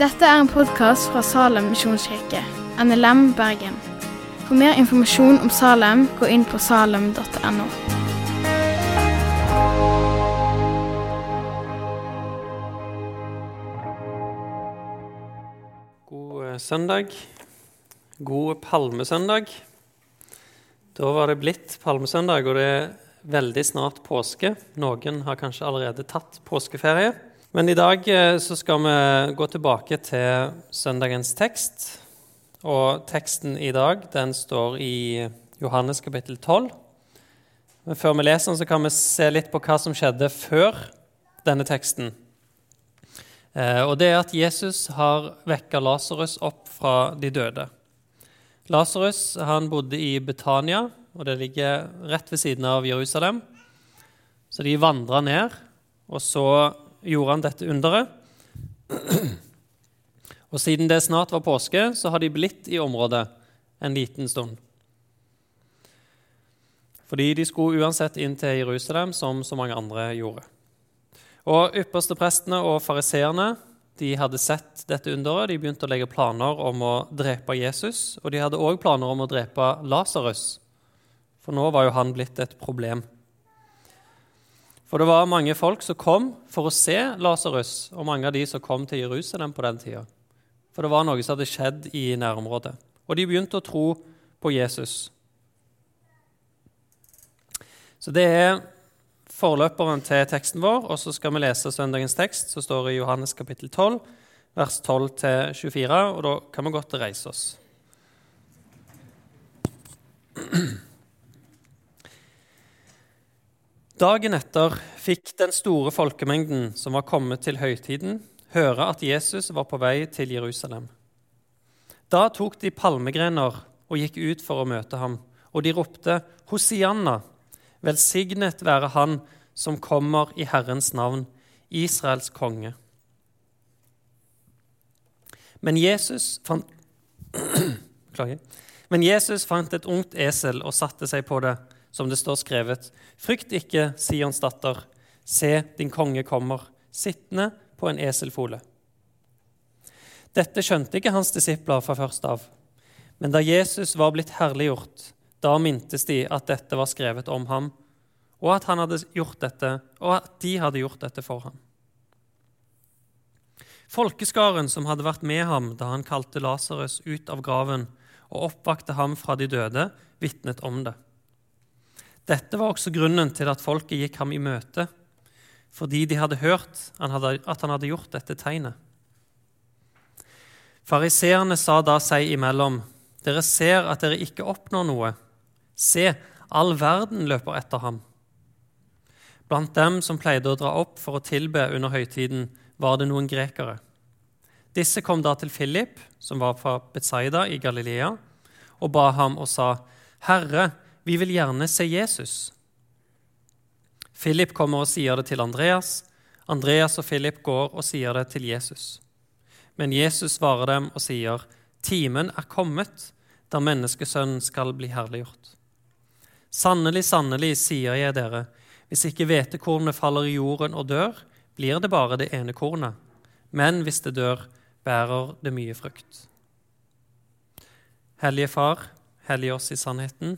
Dette er en podkast fra Salem misjonskirke, NLM Bergen. For mer informasjon om Salem, gå inn på salem.no. God eh, søndag. God palmesøndag. Da var det blitt palmesøndag, og det veldig snart påske. Noen har kanskje allerede tatt påskeferie. Men i dag eh, så skal vi gå tilbake til søndagens tekst. Og teksten i dag den står i Johannes kapittel 12. Men før vi leser den, så kan vi se litt på hva som skjedde før denne teksten. Eh, og det er at Jesus har vekka Lasarus opp fra de døde. Lasarus bodde i Betania, og det ligger rett ved siden av Jerusalem. Så de vandra ned, og så gjorde han dette underet. Og siden det snart var påske, så har de blitt i området en liten stund. Fordi de skulle uansett inn til Jerusalem, som så mange andre gjorde. Og ypperste prestene og fariseerne de hadde sett dette underet. De begynte å legge planer om å drepe Jesus, og de hadde òg planer om å drepe Lasarus, for nå var jo han blitt et problem. For det var mange folk som kom for å se Lasarus, og mange av de som kom til Jerusalem på den tida. For det var noe som hadde skjedd i nærområdet. Og de begynte å tro på Jesus. Så det er forløperen til teksten vår, og så skal vi lese søndagens tekst, som står i Johannes kapittel 12, vers 12-24, og da kan vi godt reise oss. Dagen etter fikk den store folkemengden som var kommet til høytiden, høre at Jesus var på vei til Jerusalem. Da tok de palmegrener og gikk ut for å møte ham, og de ropte, Hosianna, velsignet være Han som kommer i Herrens navn, Israels konge. Men Jesus fant, Men Jesus fant et ungt esel og satte seg på det som det står skrevet. Frykt ikke, Sions datter. Se, din konge kommer, sittende på en eselfole. Dette skjønte ikke hans disipler fra først av. Men da Jesus var blitt herliggjort, da mintes de at dette var skrevet om ham, og at, han hadde gjort dette, og at de hadde gjort dette for ham. Folkeskaren som hadde vært med ham da han kalte Lasarus ut av graven og oppvakte ham fra de døde, vitnet om det. Dette var også grunnen til at folket gikk ham i møte, fordi de hadde hørt at han hadde gjort dette tegnet. Fariseerne sa da seg imellom, dere ser at dere ikke oppnår noe. Se, all verden løper etter ham. Blant dem som pleide å dra opp for å tilbe under høytiden, var det noen grekere. Disse kom da til Philip, som var fra Betsaida i Galilea, og ba ham og sa, Herre, vi vil gjerne se Jesus. Philip kommer og sier det til Andreas. Andreas og Philip går og sier det til Jesus. Men Jesus svarer dem og sier, Timen er kommet da menneskesønnen skal bli herliggjort. Sannelig, sannelig, sier jeg dere, hvis ikke hvetekornet faller i jorden og dør, blir det bare det ene kornet. Men hvis det dør, bærer det mye frukt. Hellige Far, hellig oss i sannheten.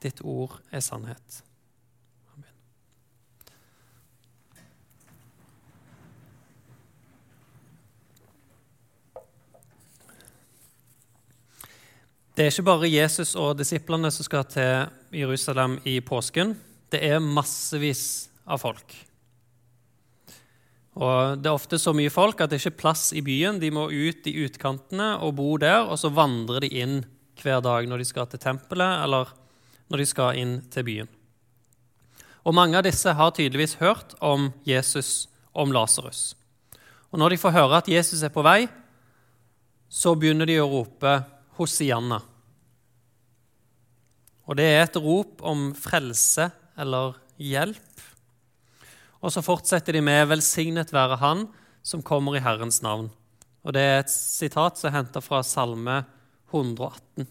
Ditt ord er sannhet. Amen. Det er ikke bare Jesus og disiplene som skal til Jerusalem i påsken. Det er massevis av folk. Og Det er ofte så mye folk at det ikke er plass i byen. De må ut i utkantene og bo der, og så vandrer de inn hver dag når de skal til tempelet eller når de skal inn til byen. Og Mange av disse har tydeligvis hørt om Jesus, om Lasarus. Og Når de får høre at Jesus er på vei, så begynner de å rope Hosianna. Og Det er et rop om frelse eller hjelp. Og så fortsetter de med 'Velsignet være Han som kommer i Herrens navn'. Og Det er et sitat som er henta fra Salme 118.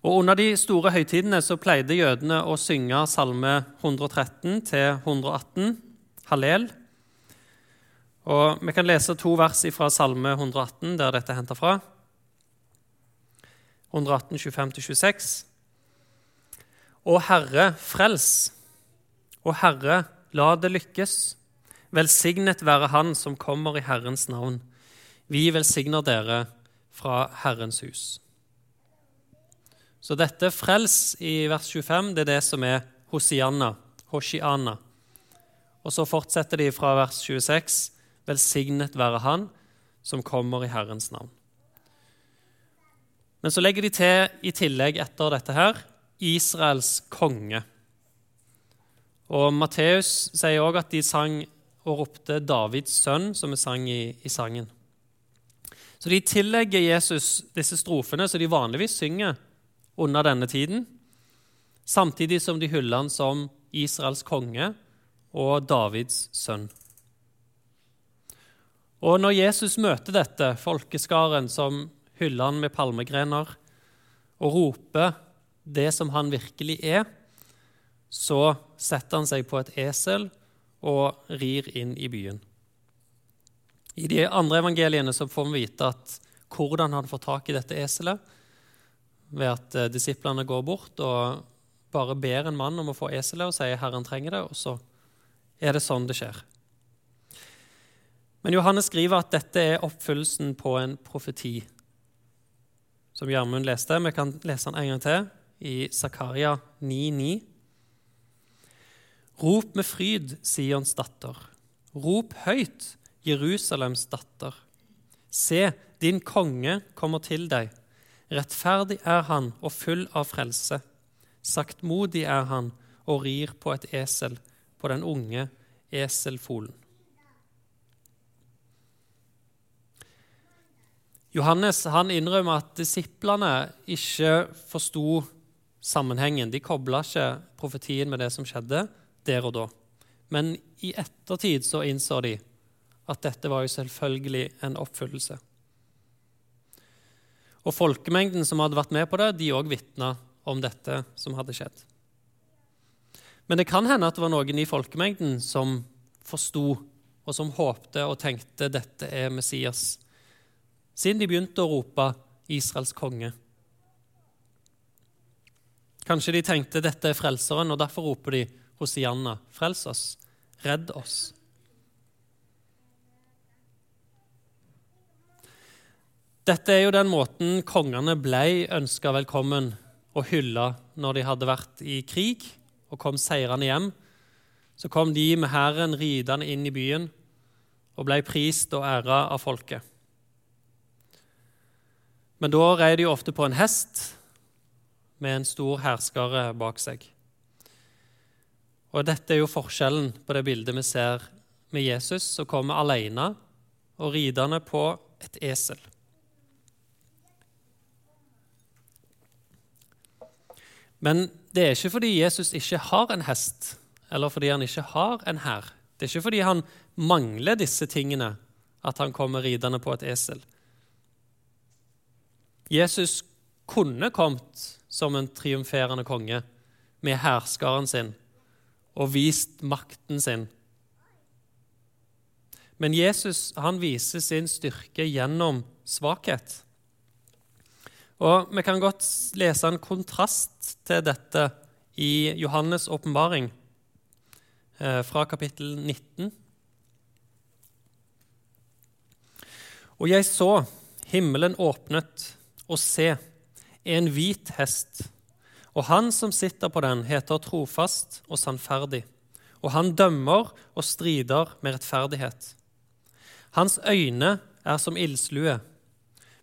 Og Under de store høytidene så pleide jødene å synge salme 113 til 118. Hallel. Og Vi kan lese to vers fra Salme 118, der dette er henta fra. 118, 25-26. Å Herre, frels. Å Herre, la det lykkes. Velsignet være Han som kommer i Herrens navn. Vi velsigner dere fra Herrens hus. Så dette frels i vers 25, det er det som er Hosianna, Hoshiana. Og så fortsetter de fra vers 26.: Velsignet være Han som kommer i Herrens navn. Men så legger de til i tillegg etter dette her Israels konge. Og Matteus sier òg at de sang og ropte Davids sønn, som vi sang i, i sangen. Så de tillegger Jesus disse strofene som de vanligvis synger under denne tiden, samtidig som de hyller han som Israels konge og Davids sønn. Og når Jesus møter dette, folkeskaren som hyller han med palmegrener, og roper det som han virkelig er, så setter han seg på et esel og rir inn i byen. I de andre evangeliene så får vi vite at hvordan han får tak i dette eselet, ved at eh, disiplene går bort og bare ber en mann om å få eselet og sier 'Herren trenger det', og så er det sånn det skjer. Men Johannes skriver at dette er oppfyllelsen på en profeti, som Gjermund leste. Vi kan lese den en gang til, i Zakaria 9,9. Rop med fryd, Sions datter. Rop høyt, Jerusalems datter. Se, din konge kommer til deg. Rettferdig er han og full av frelse. Saktmodig er han og rir på et esel, på den unge eselfolen. Johannes han innrømmer at disiplene ikke forsto sammenhengen. De kobla ikke profetien med det som skjedde der og da. Men i ettertid så innså de at dette var jo selvfølgelig en oppfyllelse. Og folkemengden som hadde vært med på det, de òg vitna om dette som hadde skjedd. Men det kan hende at det var noen i folkemengden som forsto, og som håpte og tenkte dette er Messias, siden de begynte å rope 'Israels konge'. Kanskje de tenkte dette er frelseren, og derfor roper de Hosianna, frels oss, redd oss. Dette er jo den måten kongene ble ønska velkommen og hylla når de hadde vært i krig og kom seirende hjem. Så kom de med hæren ridende inn i byen og ble prist og æra av folket. Men da rei de ofte på en hest med en stor herskare bak seg. Og Dette er jo forskjellen på det bildet vi ser med Jesus, som kommer alene og ridende på et esel. Men det er ikke fordi Jesus ikke har en hest, eller fordi han ikke har en hær. Det er ikke fordi han mangler disse tingene at han kommer ridende på et esel. Jesus kunne kommet som en triumferende konge med hærskaren sin og vist makten sin. Men Jesus han viser sin styrke gjennom svakhet. Og Vi kan godt lese en kontrast til dette i Johannes' åpenbaring eh, fra kapittel 19. Og jeg så himmelen åpnet, og se, en hvit hest. Og han som sitter på den, heter trofast og sannferdig. Og han dømmer og strider med rettferdighet. Hans øyne er som ildslue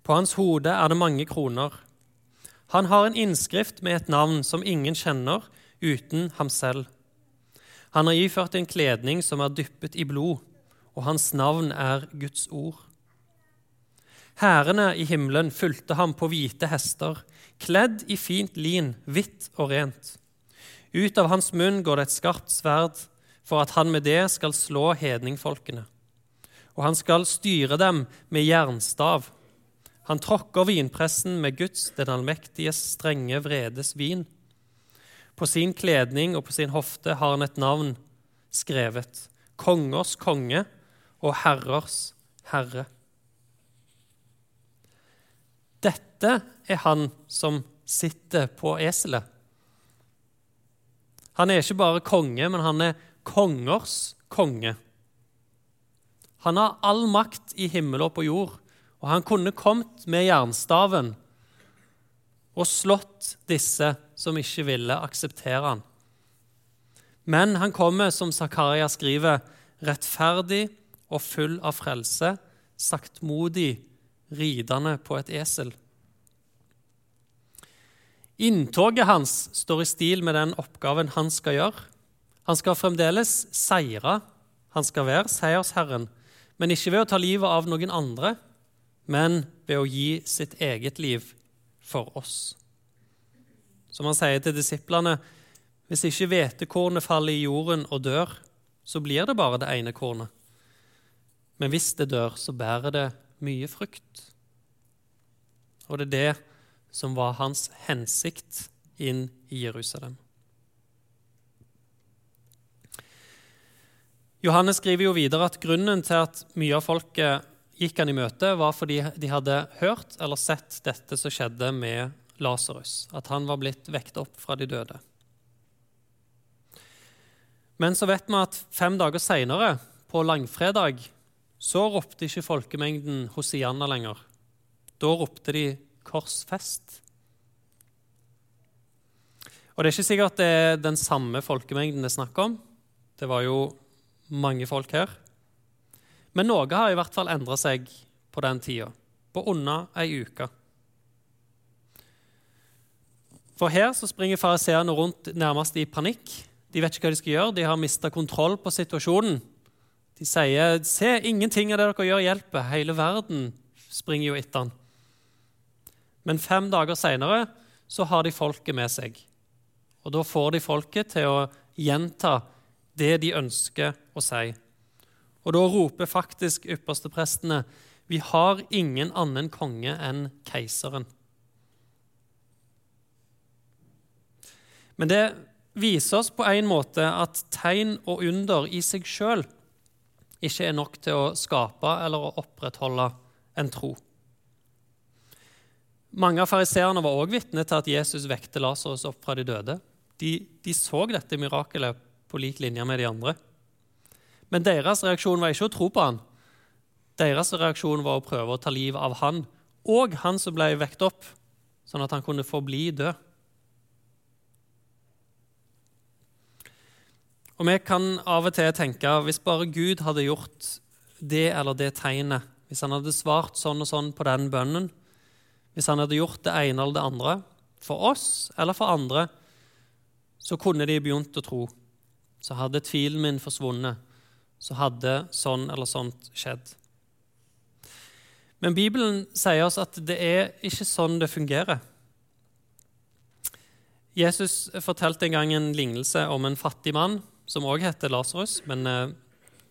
på hans hode er det mange kroner. Han har en innskrift med et navn som ingen kjenner uten ham selv. Han har iført en kledning som er dyppet i blod, og hans navn er Guds ord. Hærene i himmelen fulgte ham på hvite hester, kledd i fint lin, hvitt og rent. Ut av hans munn går det et skarpt sverd, for at han med det skal slå hedningfolkene. Og han skal styre dem med jernstav. Han tråkker vinpressen med Guds, den allmektiges, strenge vredes vin. På sin kledning og på sin hofte har han et navn skrevet. kongers konge og herrers herre. Dette er han som sitter på eselet. Han er ikke bare konge, men han er kongers konge. Han har all makt i himmel og på jord, og han kunne kommet med jernstaven og slått disse som ikke ville akseptere han. Men han kommer, som Zakaria skriver, rettferdig og full av frelse, saktmodig, ridende på et esel. Inntoget hans står i stil med den oppgaven han skal gjøre. Han skal fremdeles seire. Han skal være seiersherren, men ikke ved å ta livet av noen andre, men ved å gi sitt eget liv for oss. Som han sier til disiplene, hvis ikke hvetekornet faller i jorden og dør, så blir det bare det ene kornet. Men hvis det dør, så bærer det mye frukt. Og det er det som var hans hensikt inn i Jerusalem. Johannes skriver jo videre at grunnen til at mye av folket gikk han i møte, var fordi de hadde hørt eller sett dette som skjedde med Lasarus, at han var blitt vekt opp fra de døde. Men så vet vi at fem dager seinere, på langfredag, så ropte ikke folkemengden Hosianna lenger. Da ropte de korsfest. Og Det er ikke sikkert det er den samme folkemengden det er snakk om. Det var jo mange folk her. Men noe har i hvert fall endra seg på den tida, på under ei uke. For her så springer fariseerne rundt nærmest i panikk. De vet ikke hva de skal gjøre, de har mista kontroll på situasjonen. De sier 'Se, ingenting av det dere gjør, hjelper'. Hele verden springer jo etter han. Men fem dager seinere så har de folket med seg. Og da får de folket til å gjenta det de ønsker å si. Og da roper faktisk yppersteprestene vi har ingen annen konge enn keiseren. Men det viser oss på en måte at tegn og under i seg sjøl ikke er nok til å skape eller å opprettholde en tro. Mange av fariseerne var også vitne til at Jesus vekte Lasarus opp fra de døde. De, de så dette mirakelet på lik linje med de andre. Men deres reaksjon var ikke å tro på han. Deres reaksjon var å prøve å ta livet av han og han som ble vekt opp, sånn at han kunne forbli død. Og Vi kan av og til tenke hvis bare Gud hadde gjort det eller det tegnet, hvis han hadde svart sånn og sånn på den bønnen, hvis han hadde gjort det ene eller det andre, for oss eller for andre, så kunne de begynt å tro. Så hadde tvilen min forsvunnet så hadde sånn eller sånt skjedd. Men Bibelen sier oss at det er ikke sånn det fungerer. Jesus fortalte en gang en lignelse om en fattig mann som òg heter Lasarus, men eh,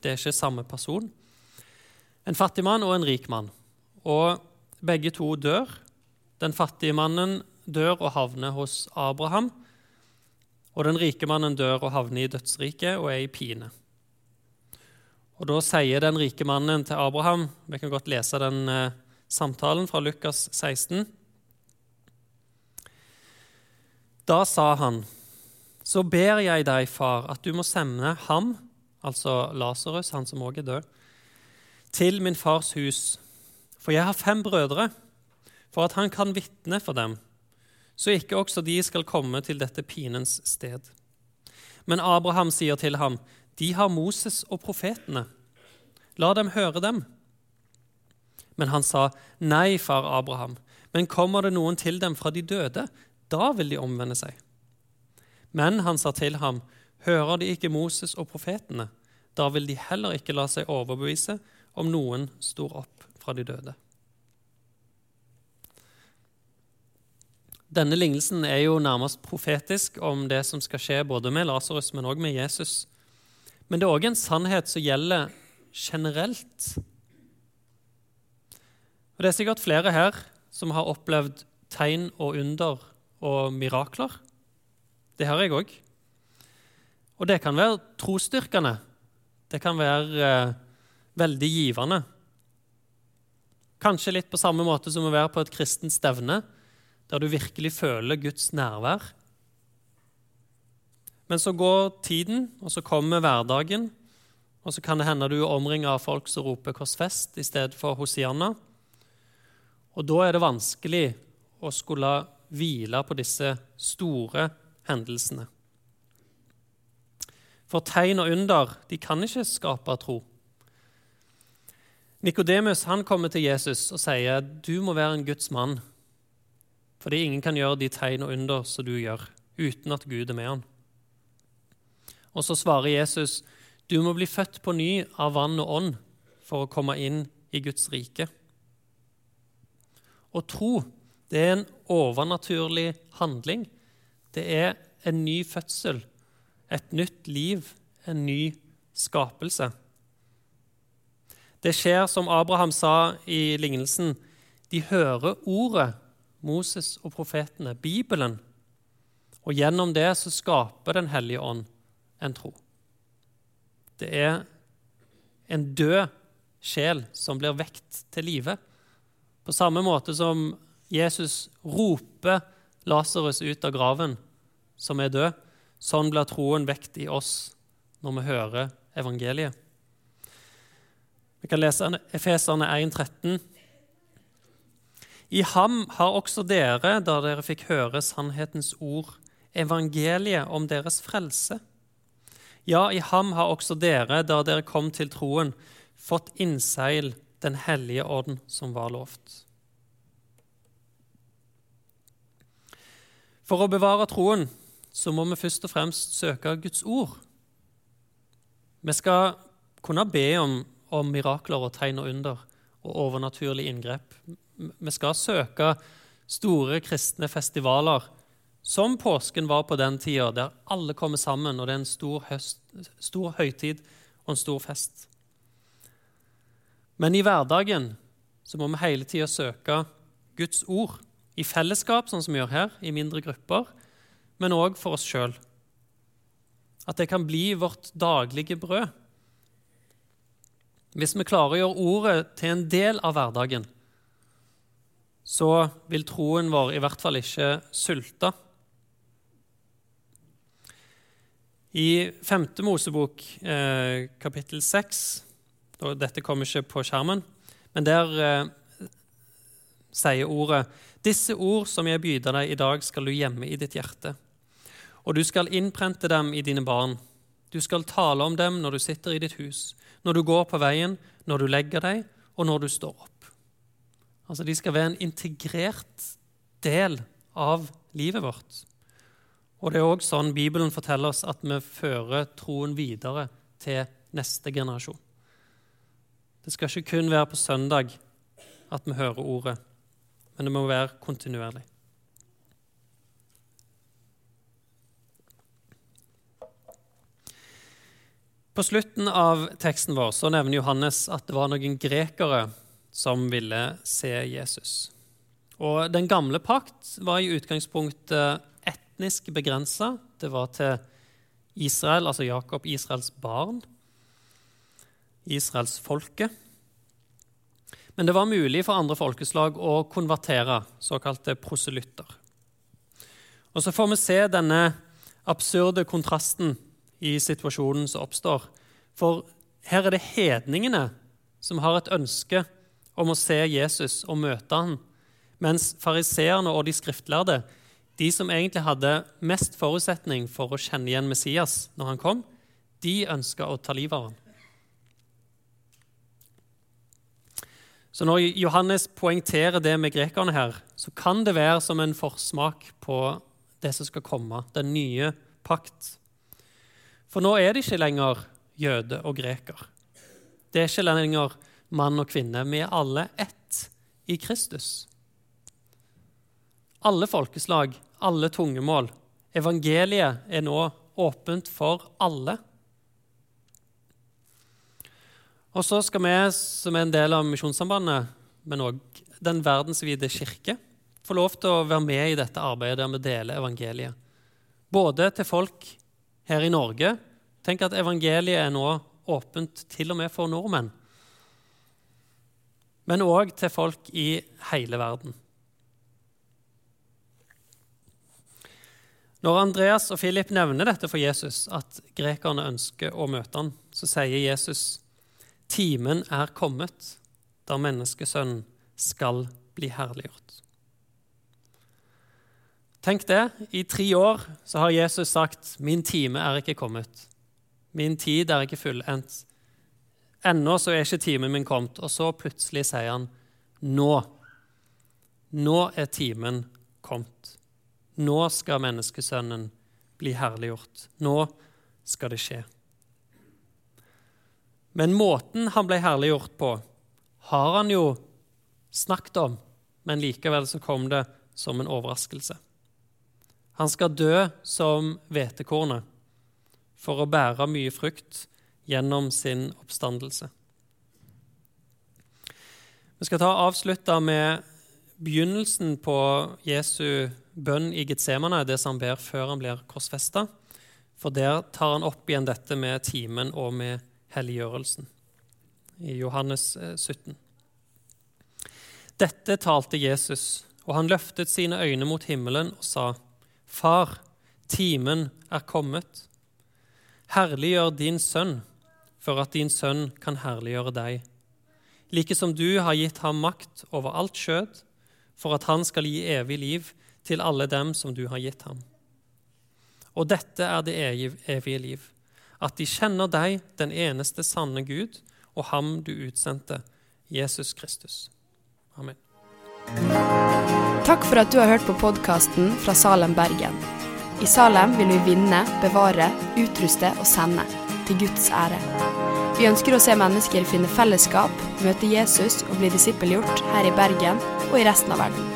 det er ikke samme person. En fattig mann og en rik mann. Og begge to dør. Den fattige mannen dør og havner hos Abraham. Og den rike mannen dør og havner i dødsriket og er i pine. Og Da sier den rike mannen til Abraham Vi kan godt lese den eh, samtalen fra Lukas 16. Da sa han, så ber jeg deg, far, at du må sende ham, altså Lasarus, han som òg er død, til min fars hus. For jeg har fem brødre, for at han kan vitne for dem, så ikke også de skal komme til dette pinens sted. Men Abraham sier til ham, de har Moses og profetene. La dem høre dem. Men han sa, Nei, far Abraham, men kommer det noen til dem fra de døde, da vil de omvende seg. Men han sa til ham, Hører de ikke Moses og profetene, da vil de heller ikke la seg overbevise om noen står opp fra de døde. Denne lignelsen er jo nærmest profetisk om det som skal skje både med Lasarus, men også med Jesus. Men det er òg en sannhet som gjelder generelt. Og Det er sikkert flere her som har opplevd tegn og under og mirakler. Det har jeg òg. Og det kan være trosstyrkende. Det kan være eh, veldig givende. Kanskje litt på samme måte som å være på et kristent stevne, der du virkelig føler Guds nærvær. Men så går tiden, og så kommer hverdagen, og så kan det hende du er omringa av folk som roper 'Korsfest' i stedet for 'Hosianna'. Og da er det vanskelig å skulle hvile på disse store hendelsene. For tegn og under de kan ikke skape tro. Nikodemus kommer til Jesus og sier du må være en Guds mann, fordi ingen kan gjøre de tegn og under som du gjør, uten at Gud er med han. Og så svarer Jesus du må bli født på ny av vann og ånd for å komme inn i Guds rike. Å tro det er en overnaturlig handling. Det er en ny fødsel, et nytt liv, en ny skapelse. Det skjer som Abraham sa i lignelsen. De hører ordet, Moses og profetene, Bibelen. Og gjennom det så skaper Den hellige ånd en tro. Det er en død sjel som blir vekt til live. På samme måte som Jesus roper Lasarus ut av graven, som er død, sånn blir troen vekt i oss når vi hører evangeliet. Vi kan lese Efeserne 1,13. I ham har også dere, da dere fikk høre sannhetens ord, evangeliet om deres frelse. Ja, i ham har også dere, da dere kom til troen, fått innseil Den hellige ånd som var lovt. For å bevare troen så må vi først og fremst søke Guds ord. Vi skal kunne be om, om mirakler og tegn og under og overnaturlige inngrep. Vi skal søke store kristne festivaler som påsken var på den tida, der alle kommer sammen, og det er en stor, høst, stor høytid og en stor fest. Men i hverdagen så må vi hele tida søke Guds ord i fellesskap, sånn som vi gjør her, i mindre grupper, men òg for oss sjøl. At det kan bli vårt daglige brød. Hvis vi klarer å gjøre ordet til en del av hverdagen, så vil troen vår i hvert fall ikke sulte. I 5. Mosebok, eh, kapittel 6 og Dette kommer ikke på skjermen, men der eh, sier ordet Disse ord som jeg byr deg i dag, skal du gjemme i ditt hjerte. Og du skal innprente dem i dine barn. Du skal tale om dem når du sitter i ditt hus, når du går på veien, når du legger deg, og når du står opp. Altså, De skal være en integrert del av livet vårt. Og det er òg sånn Bibelen forteller oss at vi fører troen videre til neste generasjon. Det skal ikke kun være på søndag at vi hører ordet, men det må være kontinuerlig. På slutten av teksten vår så nevner Johannes at det var noen grekere som ville se Jesus. Og Den gamle pakt var i utgangspunktet etnisk begrensa. Det var til Israel, altså Jakob, Israels barn. Israels folke. Men det var mulig for andre folkeslag å konvertere, såkalte proselytter. Og så får vi se denne absurde kontrasten i situasjonen som oppstår. For her er det hedningene som har et ønske om å se Jesus og møte ham, mens fariseerne og de skriftlærde de som egentlig hadde mest forutsetning for å kjenne igjen Messias når han kom, de ønska å ta livet av ham. Så når Johannes poengterer det med grekerne her, så kan det være som en forsmak på det som skal komme, den nye pakt. For nå er det ikke lenger jøde og greker. Det er ikke lenger mann og kvinne. Vi er alle ett i Kristus. Alle folkeslag alle tungemål. Evangeliet er nå åpent for alle. Og så skal vi, som er en del av Misjonssambandet, men òg den verdensvide kirke, få lov til å være med i dette arbeidet der vi deler evangeliet. Både til folk her i Norge Tenk at evangeliet er nå åpent til og med for nordmenn. Men òg til folk i hele verden. Når Andreas og Philip nevner dette for Jesus, at grekerne ønsker å møte ham, så sier Jesus timen er kommet da menneskesønnen skal bli herliggjort. Tenk det. I tre år så har Jesus sagt 'Min time er ikke kommet'. Min tid er ikke fullendt. Ennå så er ikke timen min kommet. Og så plutselig sier han nå. Nå er timen kommet. Nå skal menneskesønnen bli herliggjort. Nå skal det skje. Men måten han ble herliggjort på, har han jo snakket om, men likevel så kom det som en overraskelse. Han skal dø som hvetekornet for å bære mye frukt gjennom sin oppstandelse. Vi skal ta avslutta med begynnelsen på Jesu bønn i Getsemane, det som han ber før han blir korsfesta. For der tar han opp igjen dette med timen og med helliggjørelsen. I Johannes 17. Eh, dette talte Jesus, og han løftet sine øyne mot himmelen og sa, Far, timen er kommet. Herliggjør din sønn, for at din sønn kan herliggjøre deg. Like som du har gitt ham makt over alt skjød, for at han skal gi evig liv til alle dem som du har gitt ham. Og dette er det evige liv, at de kjenner deg, den eneste sanne Gud, og ham du utsendte, Jesus Kristus. Amen. Takk for at du har hørt på podkasten fra Salem, Bergen. I Salem vil vi vinne, bevare, utruste og sende, til Guds ære. Vi ønsker å se mennesker finne fellesskap, møte Jesus og bli disippelgjort her i Bergen og i resten av verden.